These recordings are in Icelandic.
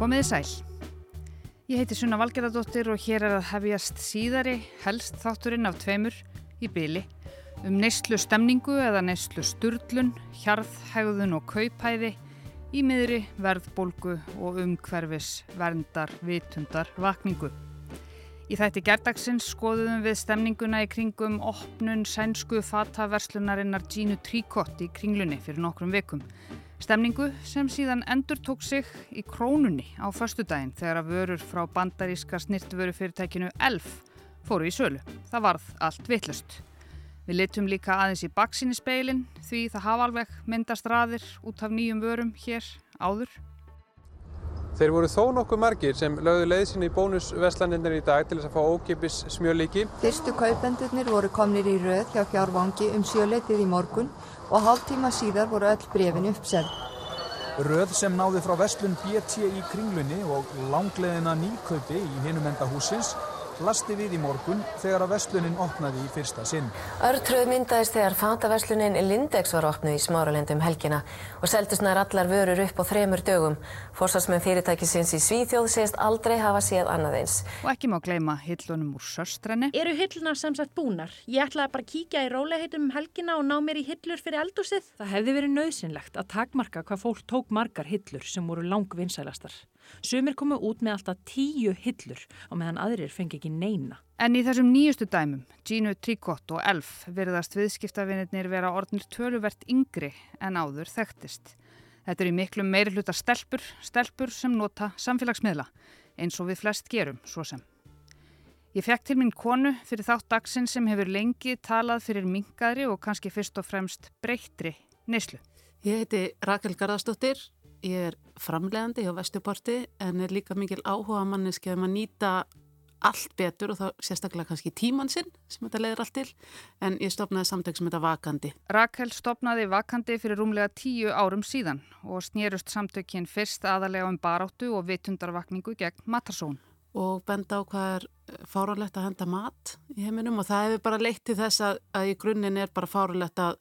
Komiði sæl. Ég heiti Sunna Valgerðardóttir og hér er að hefjast síðari helst þátturinn af tveimur í byli um neyslu stemningu eða neyslu sturlun, hjarðhægðun og kaupæði í miðri verðbólgu og umhverfis verndar vitundar vakningu. Í þætti gerdagsins skoðuðum við stemninguna í kringum opnun sænsku fataverslunarinnar Gínu Tríkott í kringlunni fyrir nokkrum vekum. Stemningu sem síðan endur tók sig í krónunni á förstudaginn þegar að vörur frá bandaríska snirtvörufyrirtækinu ELF fóru í sölu. Það varð allt vittlust. Við litum líka aðeins í baksinni speilin því það hafa alveg myndast raðir út af nýjum vörum hér áður. Þeir voru þó nokkuð margir sem lögðu leiðsinn í bónusveslaninnar í dag til þess að fá ókipis smjölíki. Fyrstu kaupendurnir voru komnir í röð hjá fjárvangi um sjöleitið í morgun og hálf tíma síðar voru öll brefin uppseld. Röð sem náði frá vestlun BT í kringlunni og langleðina nýkaupi í hinumenda húsins lasti við í morgun þegar að verslunin opnaði í fyrsta sinn. Örtröð myndaðist þegar fataverslunin Lindex var opnuð í smáralendum helgina og seldist nær allar vörur upp á þremur dögum. Forsvarsmenn fyrirtækisins í Svíþjóð segist aldrei hafa séð annað eins. Og ekki má gleyma hillunum úr sörstrenni. Eru hillunar sem sagt búnar? Ég ætlaði bara að kíkja í róleheitum um helgina og ná mér í hillur fyrir eldúsið. Það hefði verið nöðsynlegt að takmarka hvað fólk tók margar hillur sem voru langvinnsælastar. Sumir komu út með alltaf tíu hillur og meðan aðrir fengi ekki neina. En í þessum nýjustu dæmum, Gino Tricot og Elf, virðast viðskiptavinirnir vera orðnir töluvert yngri en áður þekktist. Þetta er í miklu meiri hluta stelpur, stelpur sem nota samfélagsmiðla, eins og við flest gerum, svo sem. Ég fekk til minn konu fyrir þátt dagsinn sem hefur lengi talað fyrir mingaðri og kannski fyrst og fremst breyttri neyslu. Ég heiti Rakel Garðarsdóttir Ég er framlegandi hjá Vestuporti en er líka mikil áhuga manneski um að nýta allt betur og þá sérstaklega kannski tíman sinn sem þetta leiðir allt til en ég stopnaði samtök sem þetta Vakandi. Rakel stopnaði Vakandi fyrir rúmlega tíu árum síðan og snýrust samtökinn fyrst aðalega um baráttu og vitundarvakningu gegn matarsón. Og benda á hvað er fáralegt að henda mat í heiminum og það hefur bara leitt til þess að, að í grunninn er bara fáralegt að,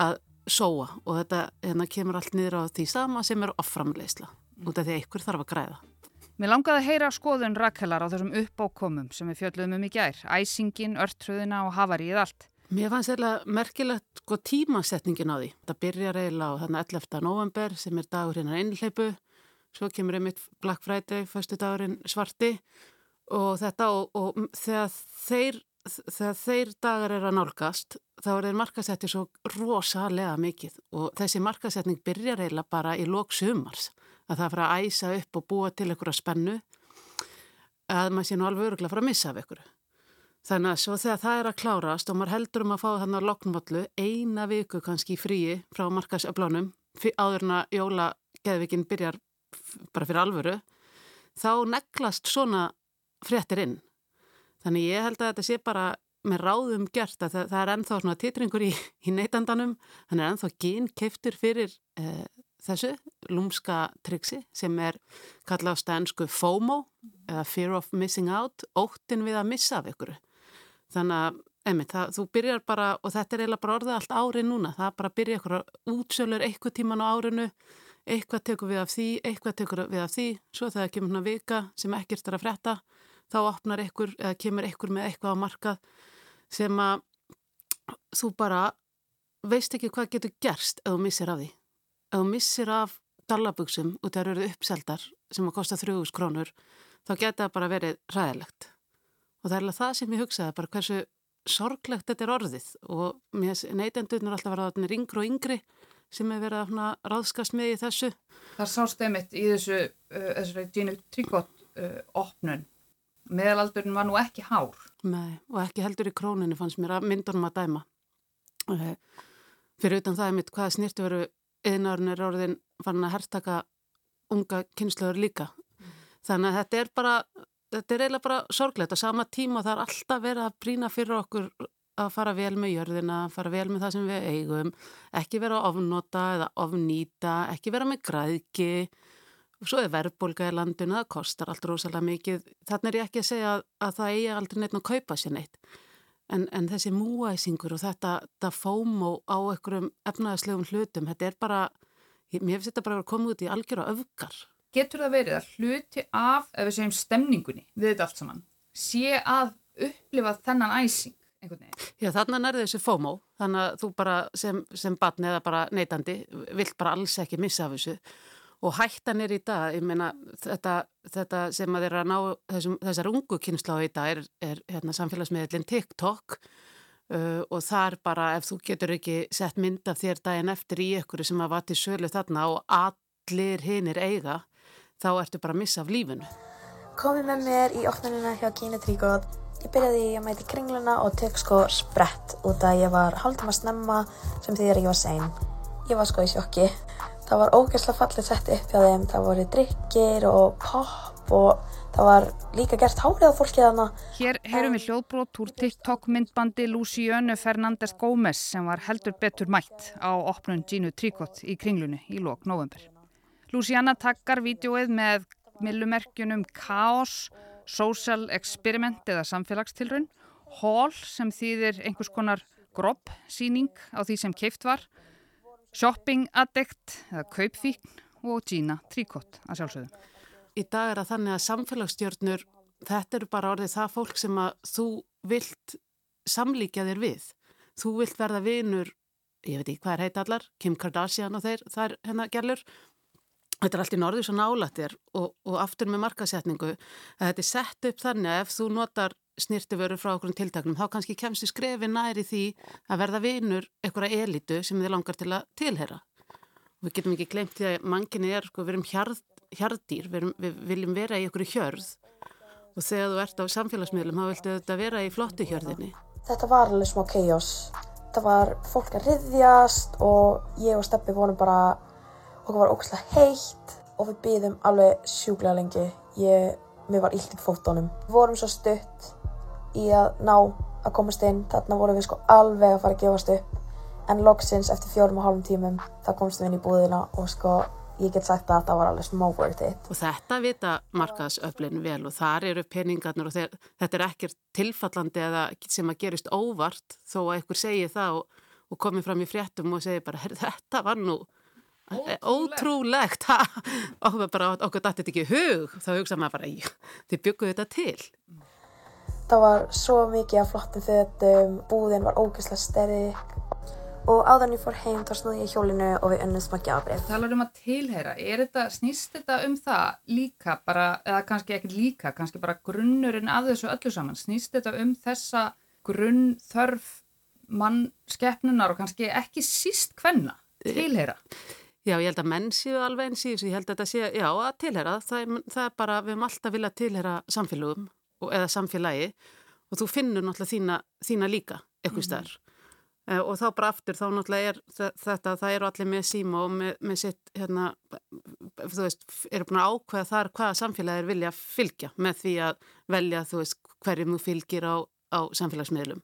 að sóa og þetta hérna, kemur allt niður á því sama sem er offramleysla mm. út af því að ykkur þarf að græða. Mér langaði að heyra skoðun rakkelar á þessum uppákomum sem við fjöldluðum um í gær, æsingin, örtröðina og havarið allt. Mér fannst eiginlega merkilegt sko, tímasetningin á því. Það byrjar eiginlega á þarna 11. november sem er dagur hérna einhleipu, svo kemur einmitt Black Friday, fyrstu dagurinn svarti og þetta og, og þegar þeir þegar þeir dagar er að nálgast þá er þeir markasettir svo rosalega mikið og þessi markasetning byrjar eiginlega bara í lók sumars að það fara að æsa upp og búa til einhverja spennu að maður sé nú alveg öruglega fara að missa af einhverju. Þannig að svo þegar það er að klárast og maður heldur um að fá þannig að loknvallu eina viku kannski fríi frá markasöflánum áður en að jólageðvikinn byrjar bara fyrir alvöru þá neglast svona fréttir inn Þannig ég held að þetta sé bara með ráðum gert að það, það er ennþá svona titringur í, í neytandanum, hann er ennþá gín keiftur fyrir eh, þessu lúmska triksi sem er kallað á stænsku FOMO eða Fear of Missing Out, óttin við að missa af ykkur. Þannig að einmitt, það, þú byrjar bara, og þetta er eiginlega bara orðið allt árið núna, það bara byrja ykkur útsölur eitthvað tíman á árinu, eitthvað tekur við af því, eitthvað tekur við af því, svo þegar kemur hérna vika sem ekkert er að fretta þá opnar ykkur eða kemur ykkur með eitthvað á markað sem að þú bara veist ekki hvað getur gerst ef þú missir af því. Ef þú missir af dallabugsum og það eru uppseldar sem að kosta þrjúgus krónur þá geta það bara verið ræðilegt. Og það er alveg það sem ég hugsaði bara hversu sorglegt þetta er orðið og neytendunir er alltaf að vera yngri og yngri sem er verið að ráðskast með í þessu. Það sást einmitt í þessu, uh, þessu Gini Tríkott uh, opnun meðalaldurinn var nú ekki hár. Nei, og ekki heldur í króninu fannst mér að myndunum að dæma. Eh, fyrir utan það er mitt hvaða snýrti veru eðinarinn er orðin fann að herrtaka unga kynnslöður líka. Mm. Þannig að þetta er bara, þetta er eiginlega bara sorglegt. Á sama tíma það er alltaf verið að brína fyrir okkur að fara vel með jörðina, fara vel með það sem við eigum, ekki vera að ofnota eða ofnýta, ekki vera með græðki, og svo er verðbólga í landinu, það kostar allt rosalega mikið. Þannig er ég ekki að segja að, að það eigi aldrei neitt að kaupa sér neitt. En, en þessi múæsingur og þetta, þetta fómo á einhverjum efnaðslegum hlutum, þetta er bara, mér finnst þetta bara að koma út í algjör og öfgar. getur það verið að hluti af, ef við segjum stemningunni við þetta allt saman, sé að upplifa þennan æsing? Já, þannig er þessi FOMO, þannig að þú bara sem, sem batni eða bara neytandi vilt bara alls ekki missa af þessu og hættan er í dag, ég meina þetta, þetta sem að þeirra ná þessum, þessar ungu kynsla á í dag er, er hérna, samfélagsmiðlinn TikTok uh, og þar bara ef þú getur ekki sett mynd af þér daginn eftir í ykkur sem að vati sölu þarna og allir hinnir eiga, þá ertu bara að missa af lífinu. Komið með mér í opnunina hjá Kína Tríkóð. Ég byrjaði að mæti kringluna og tek sko sprett út að ég var haldum að snemma sem því að ég var sein. Ég var sko í sjokki. Það var ógeðslega fallið sett upp hjá þeim. Það voru drikkir og pop og það var líka gert hárið á fólkið hana. Hér heyrum við hljóðbrót úr TikTok myndbandi Luciano Fernández Gómez sem var heldur betur mætt á opnun Gínu Tríkott í kringlunni í lok november. Luciana takkar vídjóið með millumerkjunum Chaos, Social Experiment eða samfélagstilrun, Hall sem þýðir einhvers konar gropp síning á því sem keift var, Shopping Addict eða Kaupfíkn og Gina Tríkott að sjálfsögðu. Í dag er það þannig að samfélagsstjórnur, þetta eru bara orðið það fólk sem að þú vilt samlíkja þér við. Þú vilt verða vinur, ég veit ekki hvað er heit allar, Kim Kardashian og þeir, það er hennar gerlur. Þetta er allt í norðu svo nálættir og, og aftur með markasetningu þetta er sett upp þannig að ef þú notar snirtiföru frá okkur tiltaknum þá kannski kemst þið skrefi næri því að verða vinur einhverja elitu sem þið langar til að tilhera. Og við getum ekki glemt því að manginni er, sko, við erum hjarð, hjarðdýr, við, erum, við viljum vera í einhverju hjörð og þegar þú ert á samfélagsmiðlum þá viltu þetta vera í flottu hjörðinni. Þetta var alveg smá chaos. Það var fólk að riðjast og ég og Steppi vorum bara, okkur var ógæslega heitt og við býðum alveg sjúglega lengi. Ég, mér var illt í fótónum. Við vorum svo stutt í að ná að komast inn, þarna vorum við sko alveg að fara að gefast upp. En loksins eftir fjórum og hálfum tímum það komst við inn í búðina og sko ég get sagt að það var alveg smá worth it. Og þetta vita markaðsöflin vel og þar eru peningarnir og þeir, þetta er ekkert tilfallandi eða sem að gerist óvart þó að einhver segi það og, og komi fram í fréttum og segi bara þetta var nú ótrúlegt, bara okkur dætti þetta ekki hug, þá hugsa maður bara þið bygguðu þetta til. Það var svo mikið af flottum fötum, búðin var ógeðslega sterk. Og áðan ég fór heim þá snúði ég hjólinu og við önnum smakja ábreyð. Það er um að tilheyra, er þetta, snýst þetta um það líka bara, eða kannski ekkert líka, kannski bara grunnurinn af þessu öllu saman, snýst þetta um þessa grunnþörf mannskeppnunar og kannski ekki síst hvenna tilheyra? Já, ég held að menn séu alveg eins í þessu, ég held að þetta séu, já, að tilheyra, það, það er bara, við höfum alltaf viljað tilheyra samfélögum eða samfélagi og þú finnur náttúrulega þína, þína líka eitthvað stær mm. og þá bara aftur þá náttúrulega er þetta, það eru allir með síma og með, með sitt, hérna, þú veist, eru búin að ákveða þar hvaða samfélagi er vilja fylgja með því að velja, þú veist, hverjum þú fylgir á, á samfélagsmiðlum.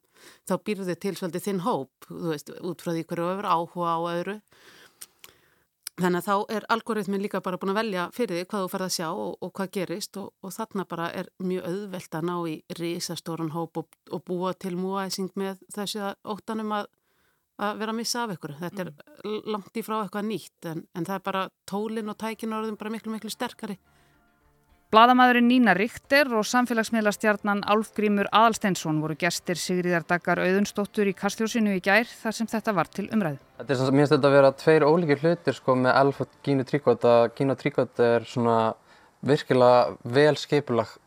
Þá býrðu þið til svolítið þinn hóp, þú veist, út frá því hverju áhuga á öðru Þannig að þá er algoritmin líka bara búin að velja fyrir því hvað þú farið að sjá og, og hvað gerist og, og þarna bara er mjög auðvelt að ná í risastóran hóp og, og búa til múaðising með þessu óttanum að, að vera að missa af ykkur. Þetta er mm. langt í frá eitthvað nýtt en, en það er bara tólin og tækin orðin bara miklu miklu sterkari. Bladamæðurinn Nína Ríkter og samfélagsmiðlastjarnan Álfgrímur Aðalsteinsson voru gestir Sigriðardakar Auðunstóttur í Kastljósinu í gær þar sem þetta var til umræðu. Þetta er svona, mér finnst þetta að vera tveir ólíkir hlutir sko með og Gínu Tríkot að Gínu Tríkot er svona virkilega vel skeipulag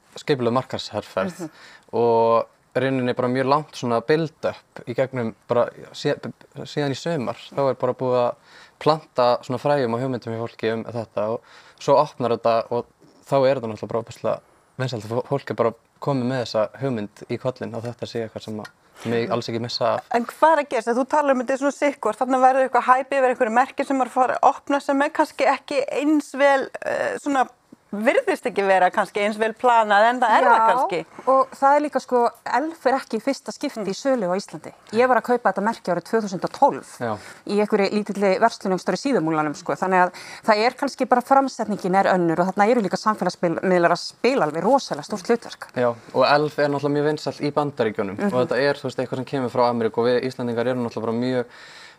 markarsherrferð mm -hmm. og rauninni bara mjög langt svona build-up í gegnum bara síðan í sömar. Þá er bara búið að planta svona fræjum og hugmyndum í fólki um þetta og svo opnar þetta og þá er þetta náttúrulega bara opastlega vinsalt að fólk er bara komið með þessa hugmynd í kollin og þetta sé eitthvað sem mig alls ekki missa af. En hvað er að gera? Þú talar um þetta svona sikkvart, þannig verður eitthvað hæpi yfir einhverju merkir sem er að fara að opna sem er kannski ekki eins vel uh, svona virðist ekki vera kannski eins vel planað en það er það kannski. Já, og það er líka sko, elf er ekki fyrsta skipti mm. í sölu á Íslandi. Ég var að kaupa þetta merkja árið 2012 Já. í einhverju lítilli verslunum stóri síðumúlanum sko, þannig að það er kannski bara framsetningin er önnur og þarna eru líka samfélagsmiðlar að spila alveg rosalega stórt hlutverk. Já, og elf er náttúrulega mjög vinsall í bandaríkjónum mm -hmm. og þetta er, þú veist, eitthvað sem kemur frá Ameríku og við Íslandingar erum náttúrulega bara mjög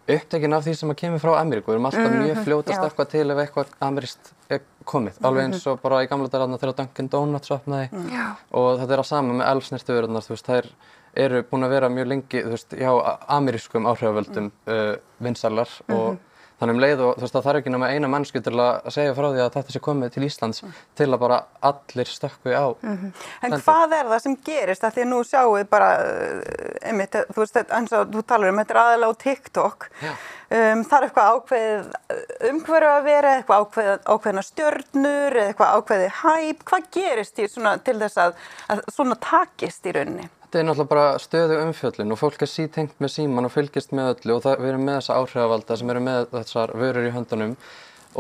upptekinn af því sem að kemur frá Ameríku. Við erum alltaf Mhm, mjög fljótast já. eitthvað til ef eitthvað ameríst er komið. Alveg eins og bara í gamla dagarna þegar Dunkin Donuts opnaði Já. og þetta er að sama með veist, þær eru búin að vera mjög lengi, veist, hjá amerískum áhrifavöldum uh, vinsalar og þannig um leið og þú veist, það þarf ekki nema eina mennsku til að segja frá því að þetta sé komið til Íslands til að bara allir stökkvi á. En Stendur. hvað er það sem gerist? Það því að nú sjáum við bara, uh, einmitt, þú veist, þetta- eins og þú talar um, þetta er aðalega á TikTok. Um, er eitthvað ákveðið umhverju að vera, eitthvað ákveðið, ákveðina stjörnur, eitthvað ákveðið hæp. Hvað gerist í svona, til þess að, að svona takist í rauninni? Þetta er náttúrulega bara stöðu umfjöllin og fólk er sítengt með síman og fylgist með öllu og það, við erum með þessa áhrifavalda sem eru með þessar vörur í höndunum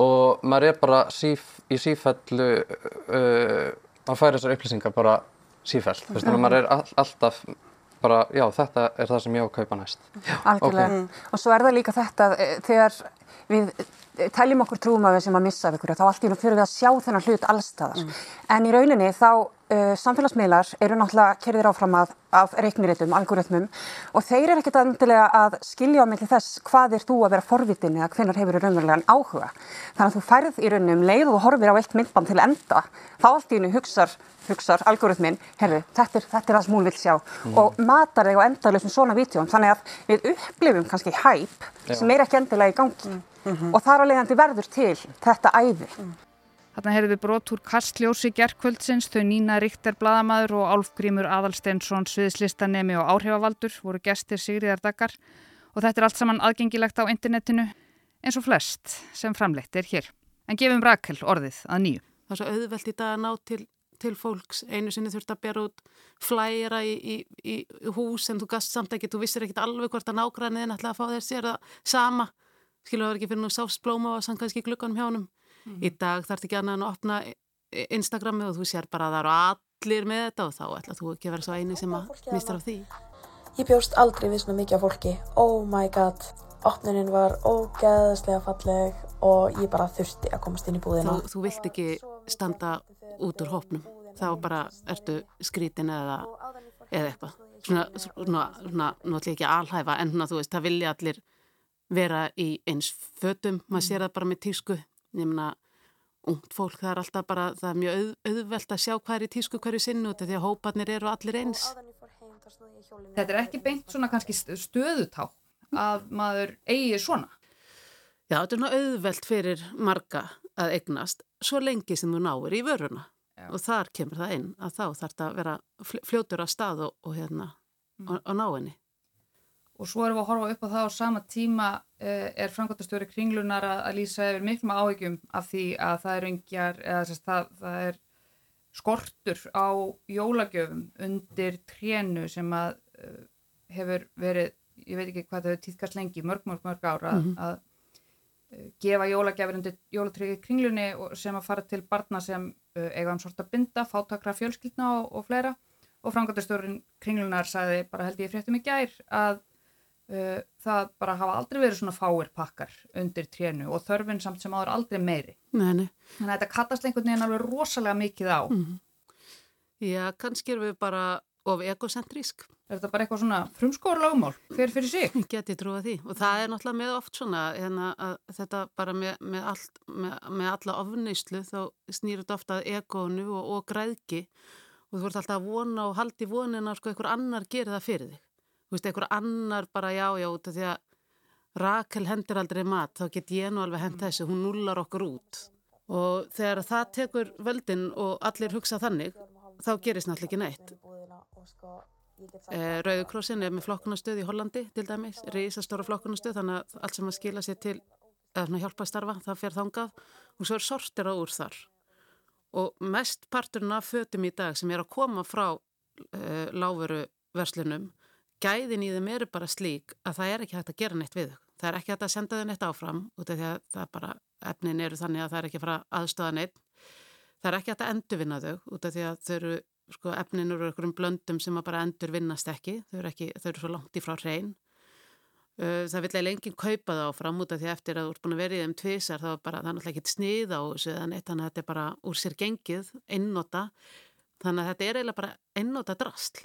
og maður er bara síf, í sífellu uh, að færa þessar upplýsingar bara sífellt. Þú veist, þannig að maður er all, alltaf bara, já, þetta er það sem ég á að kaupa næst. Algjörlega. Og svo er það líka þetta eh, þegar við teljum okkur trúum að við sem að missa af ykkur þá allt í raun fyrir við að sjá þennan hlut allstaðar. En í rauninni þá uh, samfélagsmiðlar eru náttúrulega kerðir áfram að, af reikniritum, algoritmum og þeir eru ekkert endilega að skilja á milli þess hvað er þú að vera forvitin eða hvenar hefur raunverulegan áhuga. Þannig að þú færð í rauninni um leið og horfir á eitt myndband til enda, þá allt í rauninu hugsar hugsar algoritminn, herru, þetta er, þetta er það sem hún vil sjá. Og matar þig á endalöfum svona vítjum, þannig að við upplifum kannski hæp sem er ekki endilega í gangi og þar á leiðandi verður til þetta æði. Þarna heyrðum við brot úr Kastljósi gerkvöldsins, þau Nína Ríkter bladamaður og Álfgrímur Aðalsteinsson sviðslistanemi og áhrifavaldur voru gestir Sigriðar Dagar og þetta er allt saman aðgengilegt á internetinu eins og flest sem framleitt er hér. En gefum Rakel orðið að nýju. Það er svo auðvelt í dag að ná til, til fólks. Einu sinni þurft að bera út flæra í, í, í, hús en þú gast samt ekki, þú vissir ekkit alveg hvort að nágræniðin ætlaði að fá þér sér það sama. Skilur það ekki fyrir nú sást blóma og sann kannski glukkanum hjá honum. Í dag þarf ekki annað en að opna Instagramið og þú sér bara að það eru allir með þetta og þá ætla þú ekki að vera svo eini sem að mistur af því. Ég bjóst aldrei við svona mikið af fólki. Oh my god. Opnunin var ógeðslega falleg og ég bara þurfti að komast inn í búðina. Þú, þú vilt ekki standa út úr hópnum. Þá bara ertu skrítin eða, eða eitthvað. Svona, svona, svona, náttúrulega ekki alhæfa en svona, þú veist, það vilja allir vera í eins fötum. Maður sér það bara með tísku. Ég meina, ungt fólk, það er alltaf bara, það er mjög auð, auðvelt að sjá hvað er í tísku hverju sinni út af því að hóparnir eru allir eins. Þetta er ekki beint svona kannski stöðutá að maður eigi svona. Já, þetta er nú auðvelt fyrir marga að eignast svo lengi sem þú náir í vöruna Já. og þar kemur það inn að þá þarf þetta að vera fljótur að stað og, og, hérna, mm. og, og ná henni. Og svo erum við að horfa upp á það á sama tíma eh, er framkvæmtastjóri kringlunar að, að lýsa yfir miklum áhyggjum af því að það er ungjar, eða það, það er skortur á jólagjöfum undir trénu sem að uh, hefur verið, ég veit ekki hvað það hefur týðkast lengi, mörg, mörg, mörg ára mm -hmm. að uh, gefa jólagjafir undir jólatryggi kringlunni sem að fara til barna sem uh, eiga um sorta binda, fátakra fjölskyldna og, og fleira og framkvæmtastjórin kringlunar sagði bara held ég fréttum í gær að það bara hafa aldrei verið svona fáir pakkar undir trénu og þörfin samt sem áður aldrei meiri. Nei, nei. Þannig að þetta kattast einhvern veginn alveg rosalega mikið á. Mm. Já, kannski erum við bara of egocentrísk. Er þetta bara eitthvað svona frumskóra lögumál, hver fyrir sig? Geti trúið því og það er náttúrulega með oft svona hérna, að þetta bara með, með, allt, með, með alla ofneyslu þá snýr þetta ofta að egonu og, og græðki og þú ert alltaf að vona og haldi vonina sko einhver annar gerir það fyrir þig. Þú veist, einhver annar bara já, já, út af því að Rakel hendur aldrei mat, þá get ég nú alveg hend þessu, hún nullar okkur út. Og þegar það tekur völdin og allir hugsa þannig, þá gerist náttúrulega ekki neitt. Eh, Rauðukrossin er með flokkunastöð í Hollandi til dæmis, reysastóra flokkunastöð, þannig að allt sem að skila sér til að hjálpa að starfa, það fer þangað og svo er sortir á úr þar. Og mest parturinn af fötum í dag sem er að koma frá eh, láfuru verslunum, gæðin í þeim eru bara slík að það er ekki hægt að gera neitt við þau. Það er ekki hægt að senda þau neitt áfram út af því að það bara, efnin eru þannig að það er ekki að fara aðstöða neitt. Það er ekki hægt að endurvinna þau út af því að þau eru, sko, efnin eru einhverjum blöndum sem að bara endurvinnast ekki. Þau eru, ekki, þau eru svo langt í frá hrein. Það vil eiginlega enginn kaupa það áfram út af því eftir að þú ert búin að vera í þeim tvísar þá bara, það er náttúrulega ekkit snið á þessu eða neitt, þannig að þetta er bara úr sér gengið, einnota. Þannig að þetta er eiginlega bara einnota drastl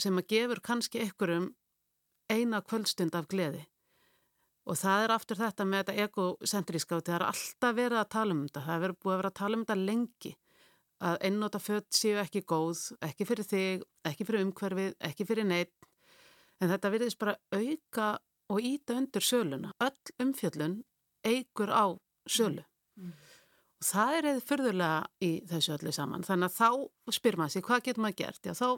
sem að gefur kannski einhverjum eina kvöldstund af gleði Og það er aftur þetta með þetta egocentríska og það er alltaf verið að tala um þetta. Það er búið að vera að tala um þetta lengi. Að einnóta fött séu ekki góð, ekki fyrir þig, ekki fyrir umhverfið, ekki fyrir neitt. En þetta verðist bara auka og íta undir söluna. Öll umfjöllun eigur á sölu. Mm. Og það er eða fyrðulega í þessu öllu saman. Þannig að þá spyr maður sér hvað getur maður gert? Já, þá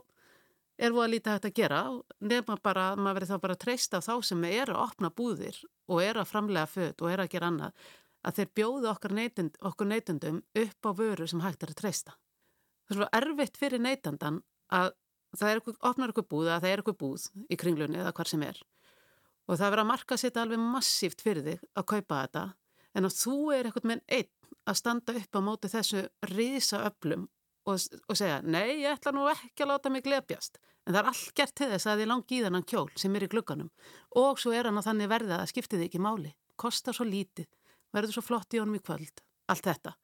er búið að lítið hægt að gera nefna bara, maður verður þá bara að treysta þá sem eru að opna búðir og eru að framlega född og eru að gera annað að þeir bjóðu okkur, neytund, okkur neytundum upp á vöru sem hægt er að treysta. Það er svo erfitt fyrir neytandan að það er okkur, opnar okkur búð að það er okkur búð í kringlunni eða hvar sem er og það verður að marka sér alveg massíft fyrir þig að kaupa þetta en að þú er eitthvað með einn að standa upp á móti þessu risa öflum og, og segja, nei, ég ætla nú ekki að láta mig glebjast. En það er allt gert til þess að þið langi í þennan kjól sem er í glugganum og svo er hann að þannig verða að skiptið ekki máli. Kostar svo lítið, verður svo flott í honum í kvöld. Allt þetta.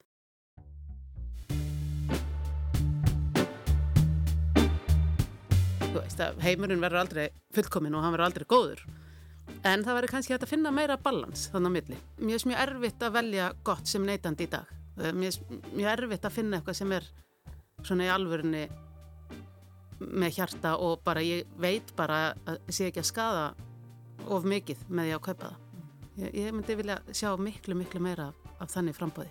Heimurinn verður aldrei fullkominn og hann verður aldrei góður. En það verður kannski hægt að finna meira balans þannig á milli. Mér er mjög erfitt að velja gott sem neytandi í dag. Mér er mjög erfitt að finna eitthvað sem er svona í alvörunni með hjarta og bara ég veit bara að sé ekki að skada of mikið með því að kaupa það. Ég, ég myndi vilja sjá miklu, miklu meira af, af þannig frambóði.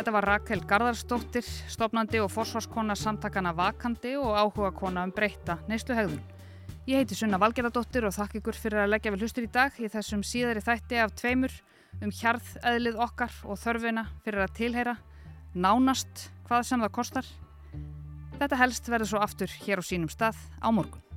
Þetta var Rakel Garðarsdóttir, stopnandi og forsvarskona samtakana Vakandi og áhuga kona um breyta neysluhegðun. Ég heiti Sunna Valgerðardóttir og þakk ykkur fyrir að leggja vel hlustur í dag í þessum síðari þætti af tveimur um hjarðeðlið okkar og þörfina fyrir að tilheyra, nánast hvað sem það kostar. Þetta helst verður svo aftur hér á sínum stað á morgun.